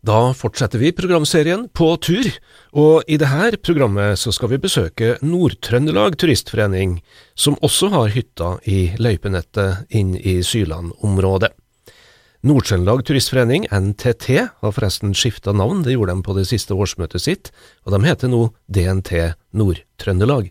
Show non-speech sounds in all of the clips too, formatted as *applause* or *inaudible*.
Da fortsetter vi programserien På tur, og i dette programmet så skal vi besøke Nord-Trøndelag Turistforening, som også har hytta i løypenettet inn i Syland-området. Nord-Trøndelag Turistforening, NTT, har forresten skifta navn, det gjorde de på det siste årsmøtet sitt, og de heter nå DNT Nord-Trøndelag.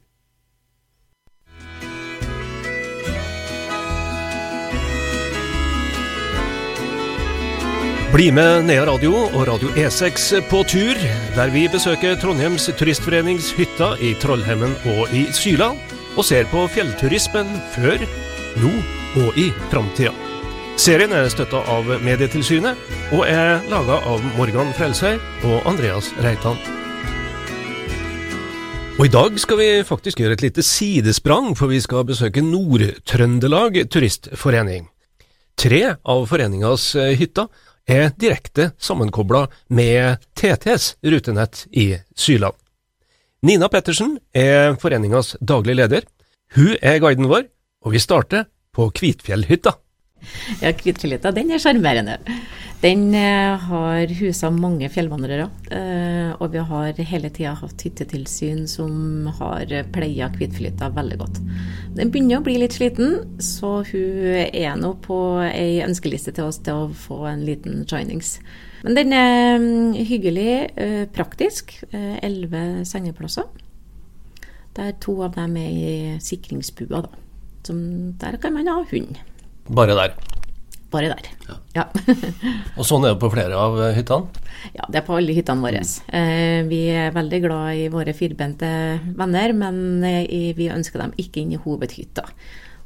Bli med Nea Radio og Radio E6 på tur, der vi besøker Trondheims Turistforenings hytter i Trollhemmen og i Syla, og ser på fjellturismen før, nå og i framtida. Serien er støtta av Medietilsynet, og er laga av Morgan Frelsøy og Andreas Reitan. Og I dag skal vi faktisk gjøre et lite sidesprang, for vi skal besøke Nord-Trøndelag Turistforening. Tre av foreningas hytter er direkte sammenkobla med TTs rutenett i Syland. Nina Pettersen er foreningas daglig leder. Hun er guiden vår, og vi starter på Kvitfjellhytta. *laughs* Ja, Kvitfjellhytta den er sjarmerende. Den eh, har husa mange fjellvandrere, eh, og vi har hele tida hatt hyttetilsyn som har pleia Kvitfjellhytta veldig godt. Den begynner å bli litt sliten, så hun er nå på ei ønskeliste til oss til å få en liten shinings. Men den er mm, hyggelig, eh, praktisk. Elleve sengeplasser. Der to av dem er i sikringsbua, da. Som der kan man ha hund. Bare der? Bare der. Ja. ja. *laughs* og sånn er det på flere av hyttene? Ja, det er på alle hyttene våre. Eh, vi er veldig glad i våre firbente venner, men eh, vi ønsker dem ikke inn i hovedhytta.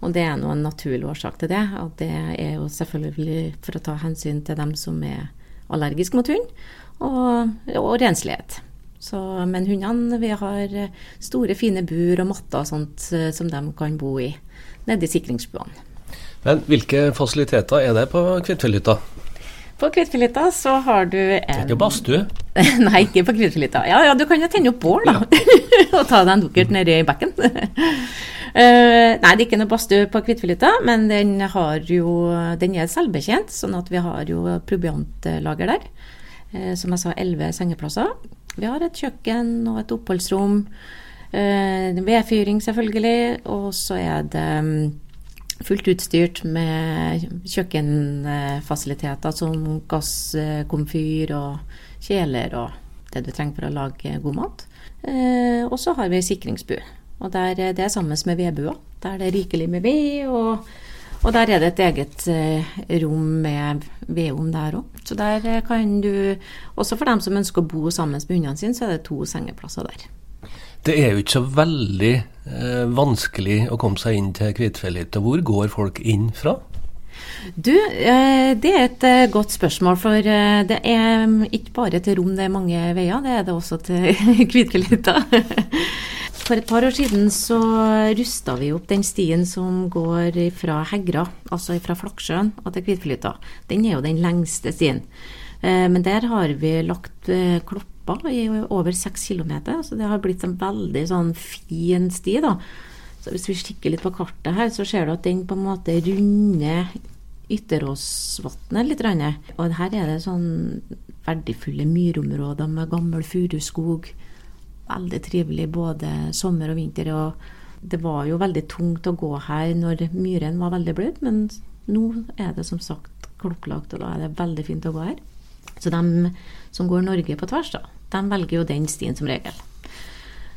Og det er en naturlig årsak til det. Og det er jo selvfølgelig for å ta hensyn til dem som er allergiske mot hund, og, og renslighet. Så, men hundene, vi har store, fine bur og matter og sånt eh, som de kan bo i nede i sikringsbuene. Men hvilke fasiliteter er det på Kvitfjellhytta? På Kvitfjellhytta så har du en Det er ikke badstue? *laughs* Nei, ikke på Kvitfjellhytta. Ja, ja, du kan jo tenne opp bål, da. *laughs* Og ta deg en dukkert nedi bekken. uh, *laughs* nei, det er ikke noe badstue på Kvitfjellhytta, men den, har jo, den er selvbetjent, sånn at vi har jo proviantlager der. Uh, som jeg sa, elleve sengeplasser. Vi har et kjøkken og et oppholdsrom. Uh, vedfyring, selvfølgelig. Og så er det um, fullt utstyrt med kjøkkenfasiliteter som gasskomfyr og kjeler og det du trenger for å lage god mat. Eh, og så har vi sikringsbu. Og der, det er sammen med vedbua. Der det er rikelig med ved. Og, og, der er det et eget eh, rom med vedovn der òg. Så der kan du Også for dem som ønsker å bo sammen med hundene sine, så er det to sengeplasser der. Det er jo ikke så veldig eh, vanskelig å komme seg inn til Kvitfjellhytta. Hvor går folk inn fra? Du, eh, det er et eh, godt spørsmål. For eh, det er mm, ikke bare til rom det er mange veier, det er det også til *laughs* Kvitfjellhytta. For et par år siden så rusta vi opp den stien som går fra Hegra, altså fra Flaksjøen og til Kvitfjellhytta. Den er jo den lengste stien. Men der har vi lagt klopp stoppa i over seks kilometer. Så det har blitt en veldig sånn fin sti, da. Så hvis vi kikker litt på kartet her, så ser du at den på en måte runder Ytteråsvatnet litt. Og her er det sånn verdifulle myrområder med gammel furuskog. Veldig trivelig både sommer og vinter. Og det var jo veldig tungt å gå her når myren var veldig bløt, men nå er det som sagt klokkelagt, og da er det veldig fint å gå her. Så de som går Norge på tvers, da, de velger jo den stien som regel.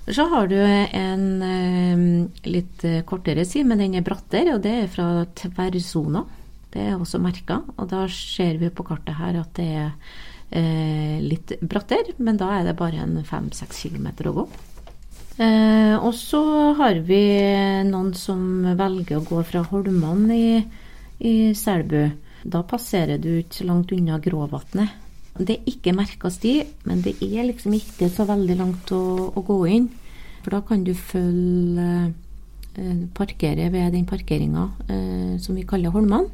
Så har du en eh, litt kortere sti, men den er brattere, og det er fra tverrsona. Det er også merka, og da ser vi på kartet her at det er eh, litt brattere, men da er det bare en fem-seks kilometer å gå. Eh, og så har vi noen som velger å gå fra Holmene i, i Selbu. Da passerer du ikke langt unna Gråvatnet. Det er ikke merka sti, men det er liksom ikke så veldig langt å, å gå inn. For da kan du følge eh, parkere ved den parkeringa eh, som vi kaller Holman.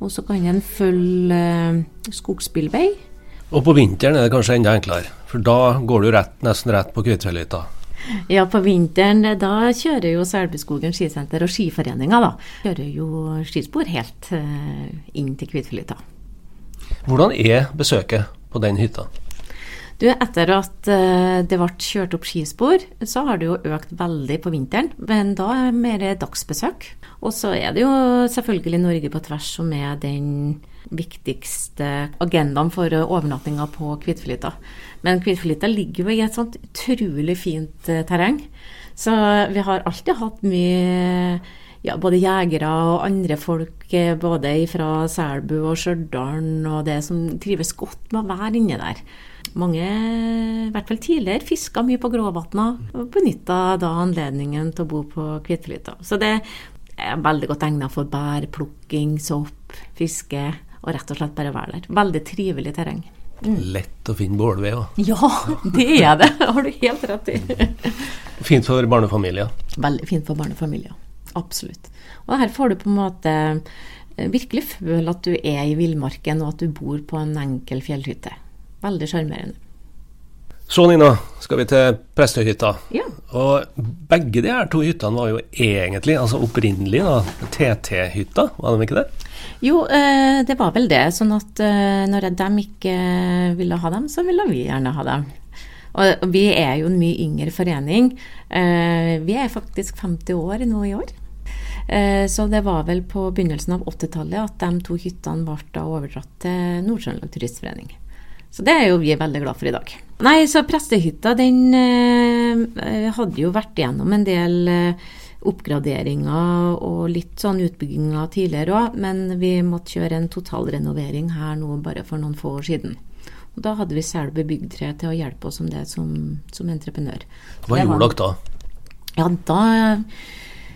Og så kan en følge eh, skogsbilvei. Og på vinteren er det kanskje enda enklere, for da går du rett, nesten rett på Kvitfjellhytta. Ja, på vinteren da kjører jo Selbuskogen skisenter og Skiforeninga da, kjører jo skispor helt eh, inn til Kvitfjellhytta. Hvordan er besøket på den hytta? Du, Etter at uh, det ble kjørt opp skispor, så har det jo økt veldig på vinteren. Men da er det mer dagsbesøk. Og så er det jo selvfølgelig Norge på tvers som er den viktigste agendaen for overnattinga på Kvitfjellhytta. Men Kvitfjellhytta ligger jo i et sånt utrolig fint uh, terreng. Så vi har alltid hatt mye ja, både jegere og andre folk, eh, både fra Selbu og Stjørdal, og det som trives godt med å være inne der. Mange, i hvert fall tidligere, fiska mye på Gråvatna og benytta da anledningen til å bo på Kvitflyta. Så det er veldig godt egna for bærplukking, sopp, fiske og rett og slett bare være der. Veldig trivelig terreng. Mm. Lett å finne bålved òg. Ja, *laughs* det er det. har du helt rett i. fint for barnefamilier. Veldig fint for barnefamilier. Absolutt. Og her får du på en måte eh, virkelig føle at du er i villmarken, og at du bor på en enkel fjellhytte. Veldig sjarmerende. Så Nina, skal vi til Prestøyhytta. Ja. Og begge de her to hyttene var jo egentlig, altså opprinnelig, da, TT-hytta, var de ikke det? Jo, eh, det var vel det. Sånn at eh, når de ikke ville ha dem, så ville vi gjerne ha dem. Og vi er jo en mye yngre forening. Vi er faktisk 50 år nå i år. Så det var vel på begynnelsen av 80-tallet at de to hyttene ble overdratt til Nord-Trøndelag Turistforening. Så det er jo vi veldig glad for i dag. Nei, så prestehytta den eh, hadde jo vært gjennom en del eh, oppgraderinger og litt sånn utbygginger tidligere òg, men vi måtte kjøre en totalrenovering her nå bare for noen få år siden. Og da hadde vi Selbu Byggtre til å hjelpe oss om det som, som entreprenør. Hva gjorde dere da? Ja, da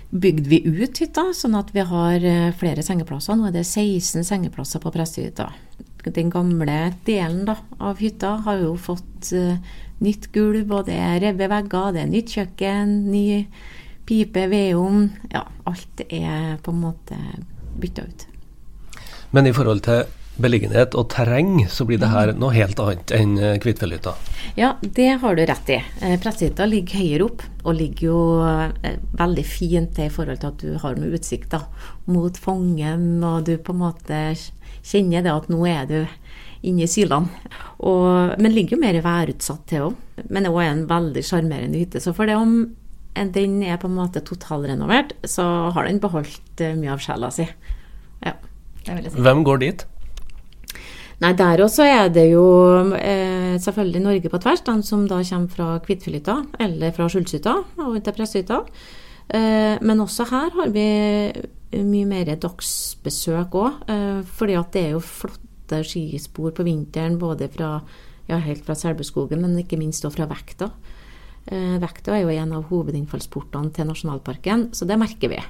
bygde vi ut hytta, sånn at vi har eh, flere sengeplasser. Nå er det 16 sengeplasser på prestehytta den gamle delen da, av hytta har jo fått uh, nytt gulv, og det er revet vegger, det er nytt kjøkken, ny pipe, vedovn. Ja, alt er på en måte bytta ut. Men i forhold til beliggenhet og terreng, så blir det her noe helt annet enn eh, Kvitfjellhytta? Ja, det har du rett i. Pressehytta ligger høyere opp, og ligger jo veldig fint til i forhold til at du har noe utsikt da, mot Fongen, og du på en måte kjenner det at nå er du inne i sylene. men ligger jo mer værutsatt til òg. Men det er òg en veldig sjarmerende hytte. Så for det om den er på en måte totalrenovert, så har den beholdt eh, mye av sjela si. Ja, si. Hvem går dit? Nei, Der også er det jo eh, selvfølgelig Norge på tvers, de som da kommer fra Kvitfjellhytta eller fra Skjulshytta og til Presshytta. Eh, men også her har vi mye mer dagsbesøk òg. Eh, fordi at det er jo flotte skispor på vinteren både fra, ja, helt fra Selbuskogen, men ikke minst også fra Vekta. Eh, Vekta er jo en av hovedinnfallsportene til nasjonalparken, så det merker vi.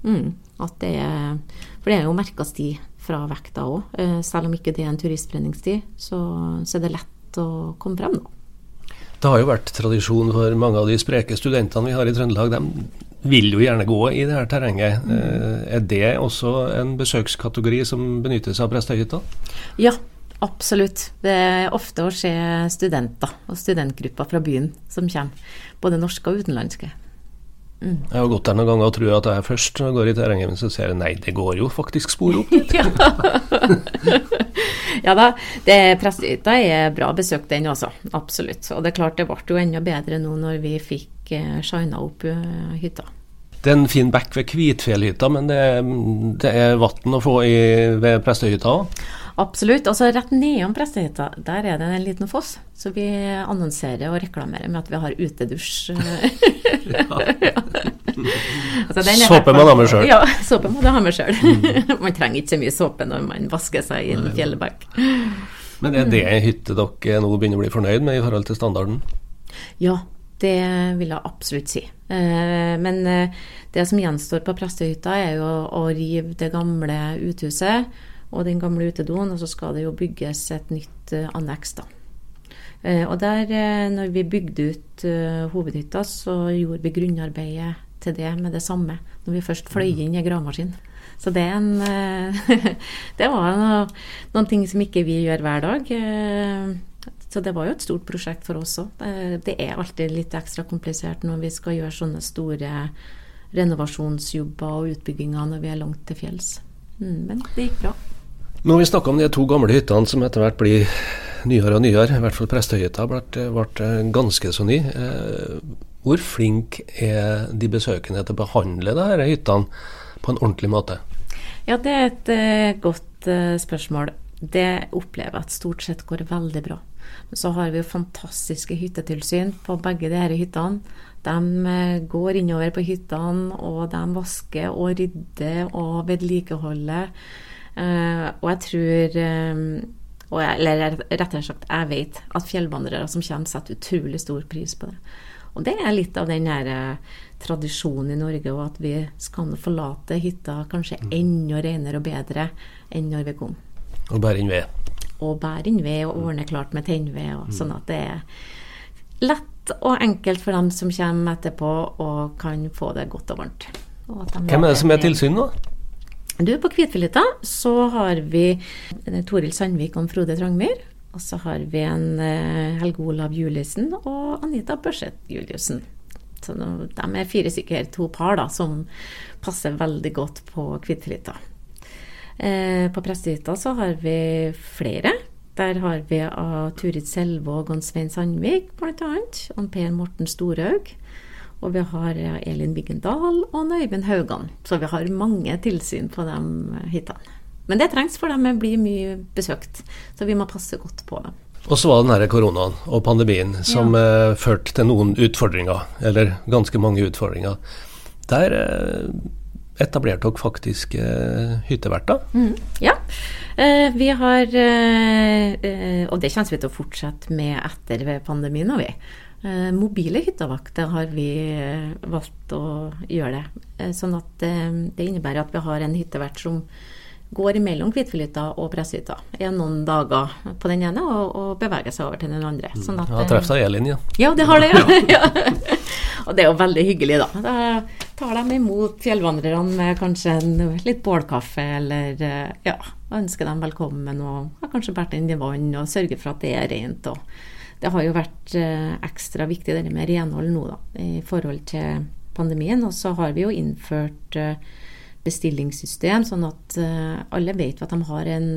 Mm, det er, for det er jo merka sti fra Vekta òg. Eh, selv om ikke det er en turistbrenningstid, så, så er det lett å komme frem nå. Det har jo vært tradisjon for mange av de spreke studentene vi har i Trøndelag. De vil jo gjerne gå i det her terrenget. Mm. Er det også en besøkskategori som benyttes av Prestøyhytta? Ja, absolutt. Det er ofte å se studenter og studentgrupper fra byen som kommer. Både norske og utenlandske. Mm. Jeg har gått der noen ganger og tror at jeg først når jeg går i terrenget, men så ser jeg nei, det går jo faktisk spor opp *laughs* dit. ja da, prestehytta er bra besøk den også, absolutt. Og det er klart det ble jo enda bedre nå når vi fikk ikke shina opp eh, hytta. Det er en fin bekk ved Kvitfjellhytta, men det, det er vann å få i, ved Prestøyhytta òg? Absolutt. altså Rett nedom prestehytta der er det en liten foss. Så vi annonserer og reklamerer med at vi har utedusj. *laughs* *laughs* altså, såpe må du ha med sjøl. Ja, såpe må du ha med sjøl. *laughs* man trenger ikke så mye såpe når man vasker seg i en fjellbekk. Men er det en hytte dere nå begynner å bli fornøyd med i forhold til standarden? Ja, det vil jeg absolutt si. Eh, men eh, det som gjenstår på prestehytta, er jo å rive det gamle uthuset og den gamle utedoen, og så skal det jo bygges et nytt eh, anneks, da. Og der, når vi bygde ut hovedhytta, så gjorde vi grunnarbeidet til det med det samme. Når vi først fløy inn i gravemaskinen. Så det, en, *laughs* det var noe, noen ting som ikke vi gjør hver dag. Så det var jo et stort prosjekt for oss òg. Det er alltid litt ekstra komplisert når vi skal gjøre sånne store renovasjonsjobber og utbygginger når vi er langt til fjells. Mm, men det gikk bra. Nå har vi snakker om de to gamle hyttene som etter hvert blir nyere og nyere, i hvert fall Prestøyhytta ble, ble ganske så ny. Hvor flink er de besøkende til å behandle disse hyttene på en ordentlig måte? Ja, Det er et uh, godt uh, spørsmål. Det opplever jeg at stort sett går veldig bra. Så har vi jo fantastiske hyttetilsyn på begge disse hyttene. De går innover på hyttene, og de vasker og rydder og vedlikeholder. Og jeg tror og jeg, Eller rettere sagt, jeg vet at fjellvandrere som kommer, setter utrolig stor pris på det. Og det er litt av den der eh, tradisjonen i Norge, og at vi skal forlate hytta kanskje mm. enda renere og bedre enn når vi kom. Og bære inn ved. Og bære inn ved, og ordne klart med tennved, mm. sånn at det er lett og enkelt for dem som kommer etterpå og kan få det godt og varmt. Og Hvem er det som er tilsyn nå? Du, På Kvitfilita så har vi Toril Sandvik og Frode Trangmyr. Og så har vi en eh, Helge Olav Juliussen og Anita Børseth Juliussen. Så de er fire stykker, to par, da, som passer veldig godt på Kvithytta. Eh, på prestehytta så har vi flere. Der har vi av Turid Selvåg og Svein Sandvik bl.a. Og Per Morten Storhaug. Og vi har Elin Biggendal og Øyvind Haugan. Så vi har mange tilsyn på de hyttene. Men det trengs, for de blir mye besøkt. Så vi må passe godt på dem. Og så var det denne koronaen og pandemien som ja. uh, førte til noen utfordringer, eller ganske mange utfordringer. Der uh, etablerte dere faktisk eh, hytteverter? Mm, ja, Eh, vi har Og det kommer vi til å fortsette med etter pandemien. Vi. Mobile hyttevakter har vi valgt å gjøre det. Sånn at det innebærer at vi har en hyttevert som går mellom Kvitfjellhytta og Presshytta i noen dager på den ene og, og beveger seg over til den andre. Sånn at, ja, Treffer seg E-linja. Ja, det har det, ja. *laughs* ja. *laughs* og det er jo veldig hyggelig, da. Da tar de imot fjellvandrerne med kanskje en litt bålkaffe, eller eh, ja, ønsker dem velkommen og har kanskje båret inn i vann og sørger for at det er rent. og det har jo vært eh, ekstra viktig det med renhold nå, da, i forhold til pandemien. Og så har vi jo innført uh, bestillingssystem, sånn at uh, alle vet at de har en,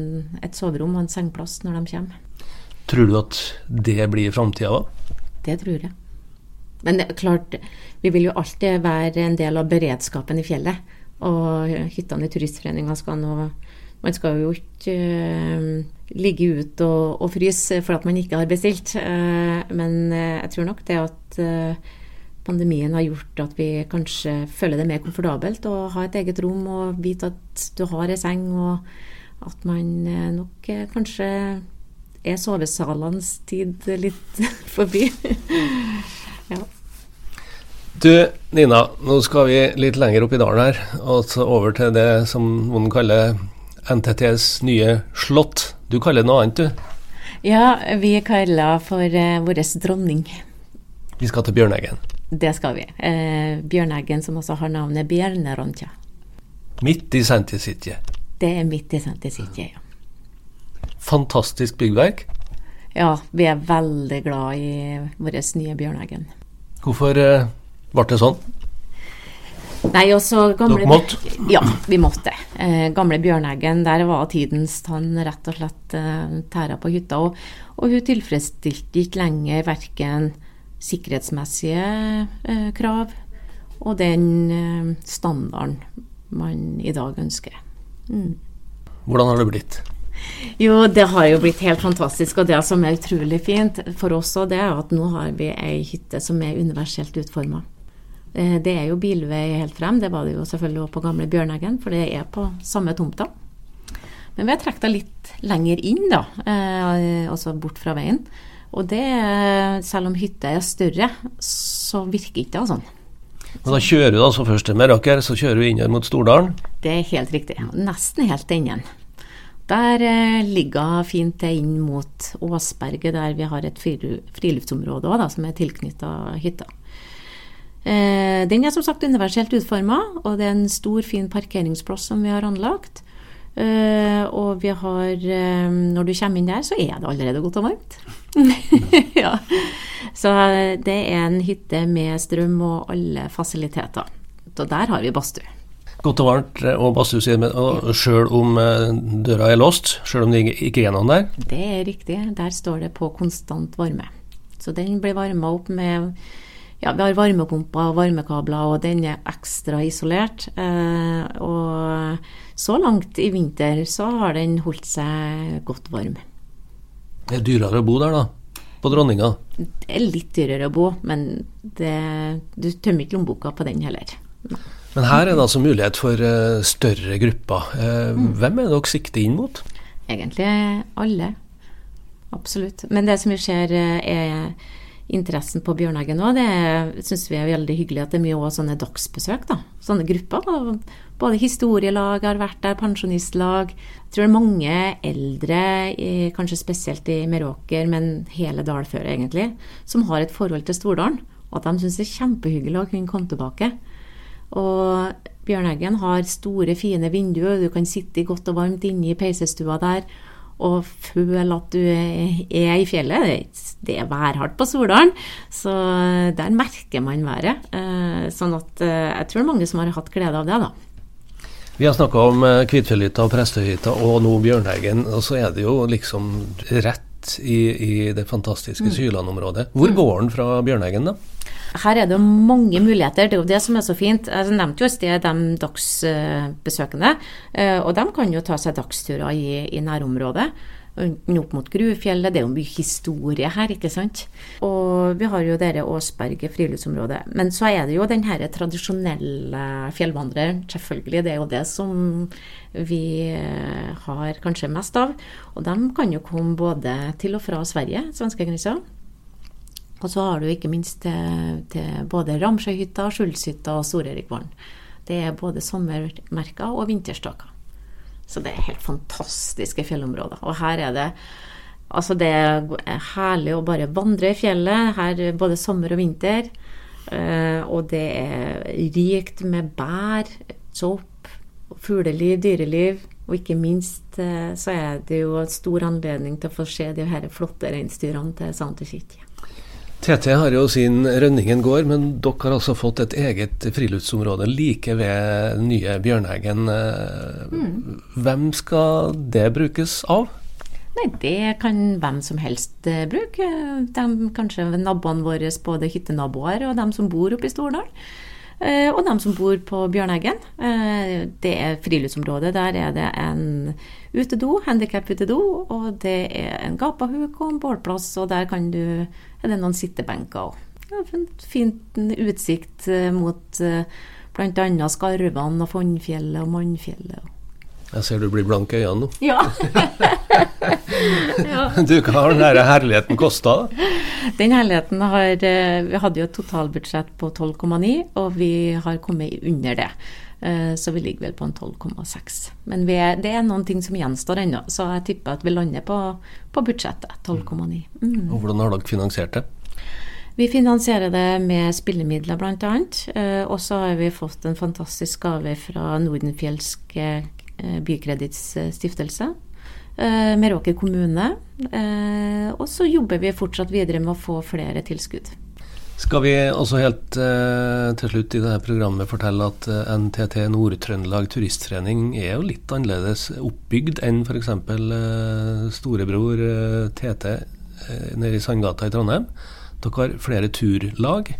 et soverom og en sengeplass når de kommer. Tror du at det blir framtida òg? Det tror jeg. Men det er klart, vi vil jo alltid være en del av beredskapen i fjellet. Og hyttene i Turistforeninga skal nå Man skal jo ikke uh, ligge ute og, og, fryse for at man ikke har bestilt. Uh, men jeg tror nok det at pandemien har gjort at vi kanskje føler det mer komfortabelt å ha et eget rom og vite at du har ei seng, og at man eh, nok eh, kanskje er sovesalenes tid litt *laughs* forbi. *laughs* ja. Du Nina, nå skal vi litt lenger opp i dalen her, og så over til det som noen kaller NTTs nye slott. Du kaller det noe annet, du? Ja, vi kaller for eh, vår dronning. Vi skal til Bjørneggen. Det skal vi. Eh, Bjørneggen, som også har navnet Bjernerontja. Midt i Senti City? Det er midt i Senti City, ja. Fantastisk byggverk? Ja, vi er veldig glad i vår nye Bjørneggen. Hvorfor eh, ble det sånn? Nei, også gamle Dere måtte? Ja, vi måtte. Eh, gamle Bjørneggen, der var tidens tann rett og slett eh, tæra på hytta. Og, og hun tilfredsstilte ikke lenger verken sikkerhetsmessige eh, krav og den eh, standarden man i dag ønsker. Mm. Hvordan har det blitt? Jo, det har jo blitt helt fantastisk. Og det som er utrolig fint for oss òg, det er at nå har vi ei hytte som er universelt utforma. Eh, det er jo bilvei helt frem, det var det jo selvfølgelig også på gamle Bjørneggen, for det er på samme tomta. Men vi har trukket det litt lenger inn, da, eh, altså bort fra veien. Og det, selv om hytta er større, så virker ikke det sånn. Men da kjører du altså først til Meråker, så kjører du inn mot Stordalen? Det er helt riktig. Nesten helt enden. Der ligger hun fint til inn mot Åsberget, der vi har et friluftsområde også, da, som er tilknytta hytta. Eh, den er som sagt universelt utforma, og det er en stor, fin parkeringsplass som vi har anlagt. Uh, og vi har um, Når du kommer inn der, så er det allerede godt og varmt. *laughs* ja. Så det er en hytte med strøm og alle fasiliteter. Så der har vi badstue. Godt og varmt og badstue, du, sjøl om døra er låst? Sjøl om det ikke er noen der? Det er riktig. Der står det på konstant varme. Så den blir varma opp med ja, vi har varmepumper og varmekabler, og den er ekstra isolert. Eh, og så langt i vinter så har den holdt seg godt varm. Det er dyrere å bo der, da? På Dronninga? Det er litt dyrere å bo, men det, du tømmer ikke lommeboka på den heller. Men her er det altså mulighet for uh, større grupper. Uh, mm. Hvem er dere sikter inn mot? Egentlig alle. Absolutt. Men det som vi ser er interessen på Bjørneggen nå, det syns vi er veldig hyggelig at det er mye også sånne dagsbesøk. da, Sånne grupper. Da. Både historielag har vært der, pensjonistlag. Jeg tror det er mange eldre, kanskje spesielt i Meråker, men hele dalføret egentlig, som har et forhold til Stordalen. Og at de syns det er kjempehyggelig å kunne komme tilbake. Og Bjørneggen har store, fine vinduer, du kan sitte godt og varmt inne i peisestua der og føle at du er i fjellet. Det er værhardt på Soldalen, så der merker man været. Eh, sånn at eh, jeg tror mange som har hatt glede av det, da. Vi har snakka om eh, Kvitfjellhytta og Prestøyhytta og nå Bjørnheggen, og så er det jo liksom rett i, i det fantastiske mm. Syland-området. Hvor mm. går den fra Bjørnheggen, da? Her er det mange muligheter. Det er jo det som er så fint. Jeg nevnte jo i sted de dagsbesøkende. Eh, og de kan jo ta seg dagsturer i, i nærområdet. Opp mot Grufjellet. Det er jo mye historie her, ikke sant. Og vi har jo dere Åsberget friluftsområde. Men så er det jo den her tradisjonelle fjellvandreren, selvfølgelig. Det er jo det som vi eh, har kanskje mest av. Og de kan jo komme både til og fra Sverige, svenskegrensa. Og så har du ikke minst til, til både Ramsjøhytta, Skjulshytta og Storerikvollen. Det er både sommermerker og vinterstaker. Så det er helt fantastiske fjellområder. Og her er det Altså, det er herlig å bare vandre i fjellet her både sommer og vinter. Eh, og det er rikt med bær, sopp, fugleliv, dyreliv. Og ikke minst eh, så er det jo en stor anledning til å få se de her flotte reinsdyrene til Sante kirke. TT har jo sin Rønningen gård, men dere har altså fått et eget friluftsområde like ved nye Bjørneggen. Mm. Hvem skal det brukes av? Nei, Det kan hvem som helst uh, bruke. De, kanskje naboene våre, både hyttenaboer og de som bor oppe i Stordal. Uh, og dem som bor på Bjørneggen. Uh, det er friluftsområdet. Der er det en utedo, handikap-utedo, og det er en gapahuk og en bålplass, og der kan du er det noen sittebenker òg. en fin utsikt eh, mot eh, bl.a. Skarvene og Fonnfjellet og Mannfjellet. Jeg ser du blir blank i øynene nå. *laughs* Ja. ja. *laughs* Du, hva har den herligheten kosta? Den herligheten har eh, Vi hadde jo et totalbudsjett på 12,9, og vi har kommet under det. Så vi ligger vel på en 12,6. Men er, det er noen ting som gjenstår ennå, så jeg tipper at vi lander på, på budsjettet. 12,9. Mm. Og Hvordan har dere finansiert det? Vi finansierer det med spillemidler bl.a. Eh, og så har vi fått en fantastisk gave fra Nordenfjelsk eh, Bykreditts stiftelse. Eh, Meråker kommune. Og så jobber vi fortsatt videre med å få flere tilskudd. Skal vi også helt eh, til slutt i dette programmet fortelle at eh, NTT Nord-Trøndelag Turistforening er jo litt annerledes oppbygd enn f.eks. Eh, storebror eh, TT eh, nede i Sandgata i Trondheim. Dere har flere turlag?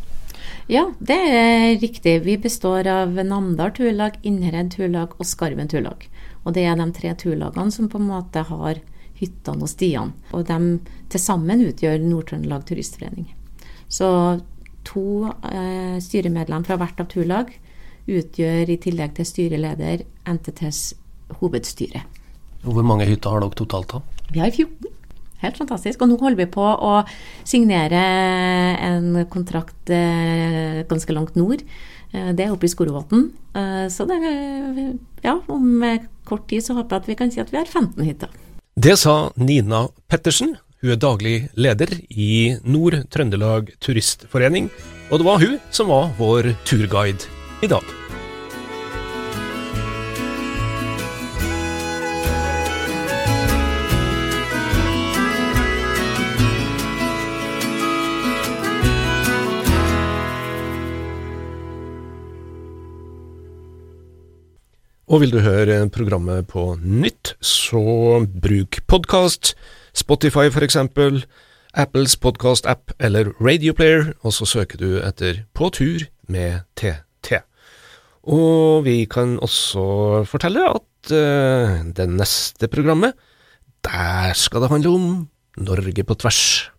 Ja, det er riktig. Vi består av Namdal turlag, Innherred turlag og Skarven turlag. Og det er de tre turlagene som på en måte har hyttene og stiene. Og de til sammen utgjør Nord-Trøndelag Turistforening. Så to eh, styremedlemmer fra hvert av turlag utgjør i tillegg til styreleder NTTs hovedstyre. Hvor mange hytter har dere totalt da? Vi har 14. Helt fantastisk. Og nå holder vi på å signere en kontrakt eh, ganske langt nord. Eh, det er oppe i Skorovotn. Eh, så det, ja, om kort tid så håper jeg at vi kan si at vi har 15 hytter. Det sa Nina Pettersen, hun er daglig leder i Nord-Trøndelag Turistforening, og det var hun som var vår turguide i dag. Og vil du høre programmet på nytt, så bruk podkast, Spotify for eksempel, Apples podkast-app eller Radioplayer, og så søker du etter På tur med TT. Og vi kan også fortelle at uh, det neste programmet, der skal det handle om Norge på tvers.